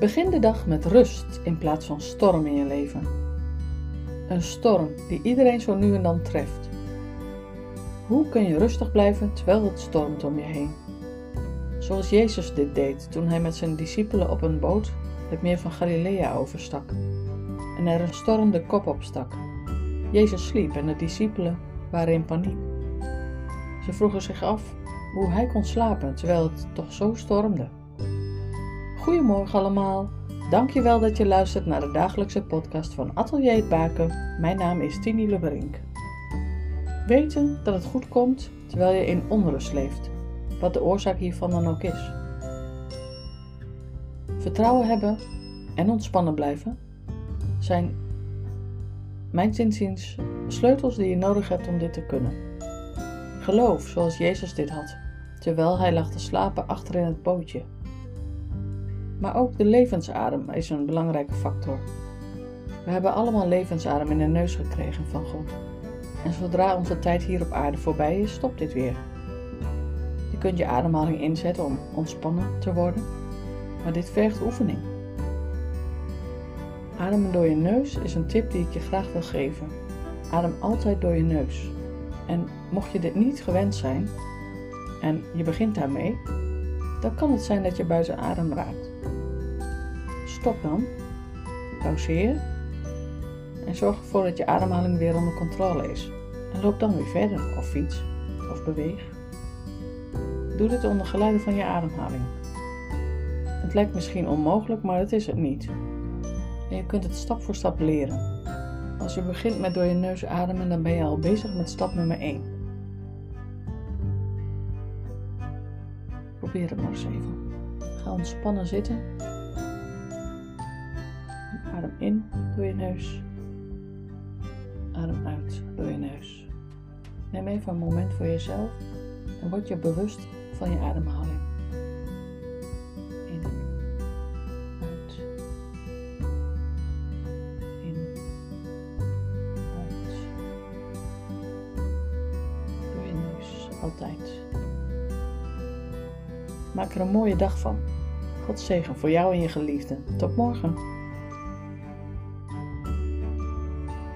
Begin de dag met rust in plaats van storm in je leven. Een storm die iedereen zo nu en dan treft. Hoe kun je rustig blijven terwijl het stormt om je heen? Zoals Jezus dit deed toen hij met zijn discipelen op een boot het meer van Galilea overstak en er een storm de kop op stak. Jezus sliep en de discipelen waren in paniek. Ze vroegen zich af hoe hij kon slapen terwijl het toch zo stormde. Goedemorgen allemaal. Dankjewel dat je luistert naar de dagelijkse podcast van Atelier Baken. Mijn naam is Tini Leberink. Weten dat het goed komt terwijl je in onrust leeft, wat de oorzaak hiervan dan ook is. Vertrouwen hebben en ontspannen blijven zijn mijn zinziens sleutels die je nodig hebt om dit te kunnen. Geloof zoals Jezus dit had, terwijl hij lag te slapen achter in het bootje. Maar ook de levensadem is een belangrijke factor. We hebben allemaal levensadem in de neus gekregen van God. En zodra onze tijd hier op aarde voorbij is, stopt dit weer. Je kunt je ademhaling inzetten om ontspannen te worden, maar dit vergt oefening. Ademen door je neus is een tip die ik je graag wil geven. Adem altijd door je neus. En mocht je dit niet gewend zijn en je begint daarmee, dan kan het zijn dat je buiten adem raakt. Stop dan, pauzeer en zorg ervoor dat je ademhaling weer onder controle is. En loop dan weer verder of fiets of beweeg. Doe dit onder geluiden van je ademhaling. Het lijkt misschien onmogelijk, maar het is het niet. En je kunt het stap voor stap leren. Als je begint met door je neus ademen, dan ben je al bezig met stap nummer 1. Probeer het maar eens even. Ga ontspannen zitten. Adem in door je neus. Adem uit door je neus. Neem even een moment voor jezelf en word je bewust van je ademhaling. In, uit, in, uit. Door je neus, altijd. Maak er een mooie dag van. God zegen voor jou en je geliefden. Tot morgen.